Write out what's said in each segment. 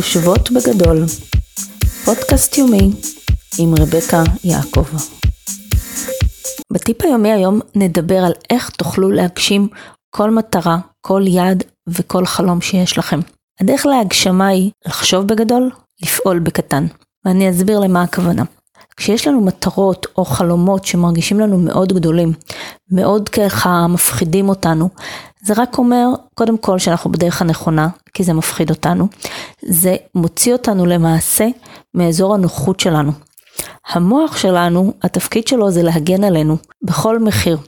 חושבות בגדול, פודקאסט יומי עם רבקה יעקב. בטיפ היומי היום נדבר על איך תוכלו להגשים כל מטרה, כל יעד וכל חלום שיש לכם. הדרך להגשמה היא לחשוב בגדול, לפעול בקטן. ואני אסביר למה הכוונה. כשיש לנו מטרות או חלומות שמרגישים לנו מאוד גדולים, מאוד ככה מפחידים אותנו, זה רק אומר, קודם כל, שאנחנו בדרך הנכונה, כי זה מפחיד אותנו. זה מוציא אותנו למעשה מאזור הנוחות שלנו. המוח שלנו, התפקיד שלו זה להגן עלינו בכל מחיר.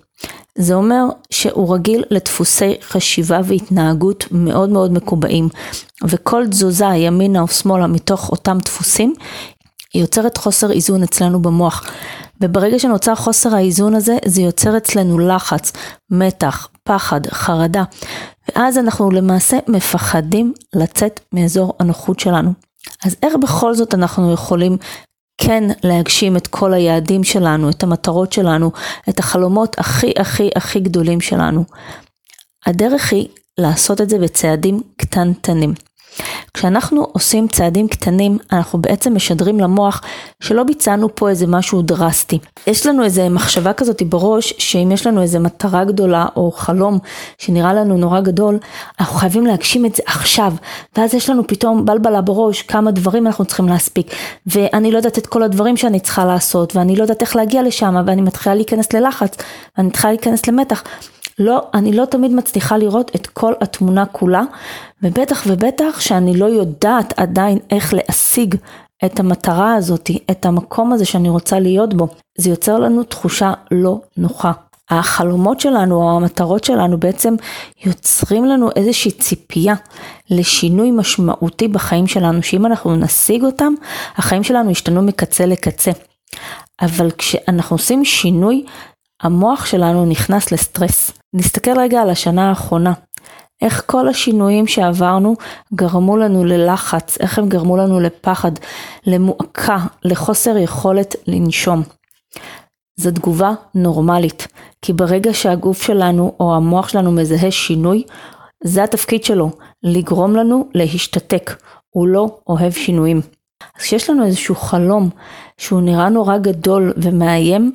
זה אומר שהוא רגיל לדפוסי חשיבה והתנהגות מאוד מאוד מקובעים, וכל תזוזה ימינה או שמאלה מתוך אותם דפוסים, יוצרת חוסר איזון אצלנו במוח. וברגע שנוצר חוסר האיזון הזה, זה יוצר אצלנו לחץ, מתח, פחד, חרדה, ואז אנחנו למעשה מפחדים לצאת מאזור הנוחות שלנו. אז איך בכל זאת אנחנו יכולים כן להגשים את כל היעדים שלנו, את המטרות שלנו, את החלומות הכי הכי הכי גדולים שלנו? הדרך היא לעשות את זה בצעדים קטנטנים. כשאנחנו עושים צעדים קטנים, אנחנו בעצם משדרים למוח שלא ביצענו פה איזה משהו דרסטי. יש לנו איזה מחשבה כזאת בראש, שאם יש לנו איזה מטרה גדולה או חלום שנראה לנו נורא גדול, אנחנו חייבים להגשים את זה עכשיו. ואז יש לנו פתאום בלבלה בראש כמה דברים אנחנו צריכים להספיק. ואני לא יודעת את כל הדברים שאני צריכה לעשות, ואני לא יודעת איך להגיע לשם, ואני מתחילה להיכנס ללחץ, ואני מתחילה להיכנס למתח. לא, אני לא תמיד מצליחה לראות את כל התמונה כולה, ובטח ובטח שאני לא יודעת עדיין איך להשיג את המטרה הזאת, את המקום הזה שאני רוצה להיות בו. זה יוצר לנו תחושה לא נוחה. החלומות שלנו או המטרות שלנו בעצם יוצרים לנו איזושהי ציפייה לשינוי משמעותי בחיים שלנו, שאם אנחנו נשיג אותם, החיים שלנו ישתנו מקצה לקצה. אבל כשאנחנו עושים שינוי, המוח שלנו נכנס לסטרס. נסתכל רגע על השנה האחרונה. איך כל השינויים שעברנו גרמו לנו ללחץ, איך הם גרמו לנו לפחד, למועקה, לחוסר יכולת לנשום. זו תגובה נורמלית, כי ברגע שהגוף שלנו או המוח שלנו מזהה שינוי, זה התפקיד שלו, לגרום לנו להשתתק, הוא לא אוהב שינויים. אז כשיש לנו איזשהו חלום שהוא נראה נורא גדול ומאיים,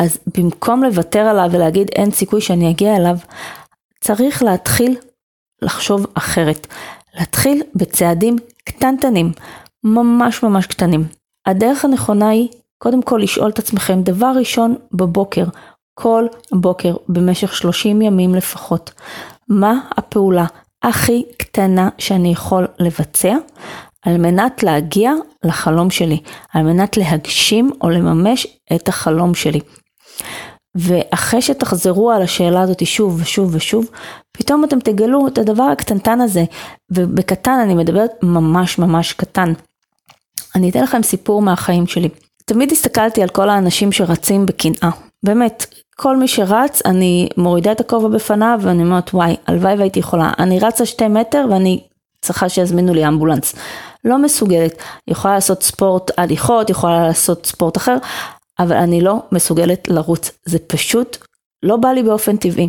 אז במקום לוותר עליו ולהגיד אין סיכוי שאני אגיע אליו, צריך להתחיל לחשוב אחרת. להתחיל בצעדים קטנטנים, ממש ממש קטנים. הדרך הנכונה היא קודם כל לשאול את עצמכם דבר ראשון בבוקר, כל בוקר במשך 30 ימים לפחות, מה הפעולה הכי קטנה שאני יכול לבצע על מנת להגיע לחלום שלי, על מנת להגשים או לממש את החלום שלי. ואחרי שתחזרו על השאלה הזאת שוב ושוב ושוב, פתאום אתם תגלו את הדבר הקטנטן הזה, ובקטן אני מדברת ממש ממש קטן. אני אתן לכם סיפור מהחיים שלי. תמיד הסתכלתי על כל האנשים שרצים בקנאה, באמת, כל מי שרץ, אני מורידה את הכובע בפניו ואני אומרת וואי, הלוואי והייתי יכולה, אני רצה שתי מטר ואני צריכה שיזמינו לי אמבולנס. לא מסוגלת, יכולה לעשות ספורט הליכות, יכולה לעשות ספורט אחר, אבל אני לא מסוגלת לרוץ, זה פשוט לא בא לי באופן טבעי.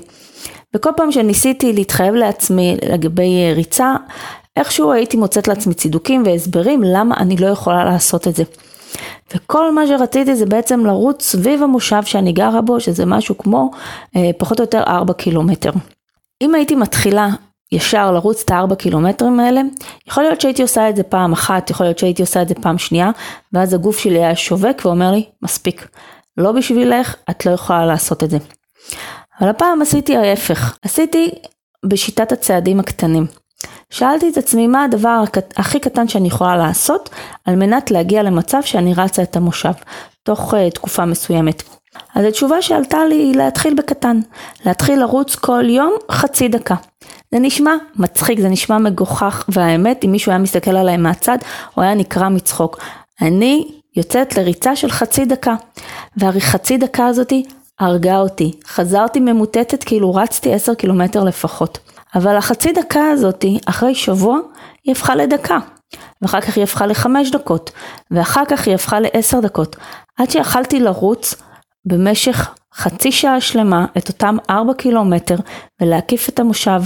וכל פעם שניסיתי להתחייב לעצמי לגבי אה, ריצה, איכשהו הייתי מוצאת לעצמי צידוקים והסברים למה אני לא יכולה לעשות את זה. וכל מה שרציתי זה בעצם לרוץ סביב המושב שאני גרה בו, שזה משהו כמו אה, פחות או יותר 4 קילומטר. אם הייתי מתחילה ישר לרוץ את הארבע קילומטרים האלה, יכול להיות שהייתי עושה את זה פעם אחת, יכול להיות שהייתי עושה את זה פעם שנייה, ואז הגוף שלי היה שובק ואומר לי, מספיק, לא בשבילך, את לא יכולה לעשות את זה. אבל הפעם עשיתי ההפך, עשיתי בשיטת הצעדים הקטנים. שאלתי את עצמי מה הדבר הכי קטן שאני יכולה לעשות על מנת להגיע למצב שאני רצה את המושב, תוך uh, תקופה מסוימת. אז התשובה שעלתה לי היא להתחיל בקטן, להתחיל לרוץ כל יום חצי דקה. זה נשמע מצחיק, זה נשמע מגוחך, והאמת, אם מישהו היה מסתכל עליי מהצד, הוא היה נקרע מצחוק. אני יוצאת לריצה של חצי דקה, והחצי דקה הזאתי הרגה אותי. חזרתי ממוטטת כאילו רצתי עשר קילומטר לפחות. אבל החצי דקה הזאתי, אחרי שבוע, היא הפכה לדקה. ואחר כך היא הפכה לחמש דקות, ואחר כך היא הפכה לעשר דקות, עד שיכלתי לרוץ במשך חצי שעה שלמה את אותם ארבע קילומטר ולהקיף את המושב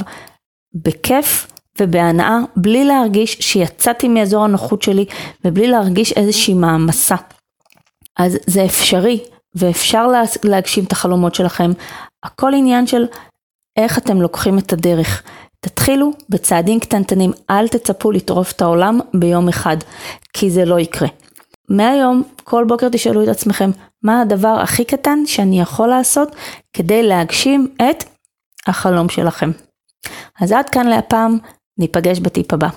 בכיף, ובהנאה, בלי להרגיש שיצאתי מאזור הנוחות שלי ובלי להרגיש איזושהי מעמסה. אז זה אפשרי, ואפשר להגשים את החלומות שלכם. הכל עניין של איך אתם לוקחים את הדרך. תתחילו בצעדים קטנטנים, אל תצפו לטרוף את העולם ביום אחד, כי זה לא יקרה. מהיום, כל בוקר תשאלו את עצמכם, מה הדבר הכי קטן שאני יכול לעשות כדי להגשים את החלום שלכם. אז עד כאן להפעם, ניפגש בטיפ הבא.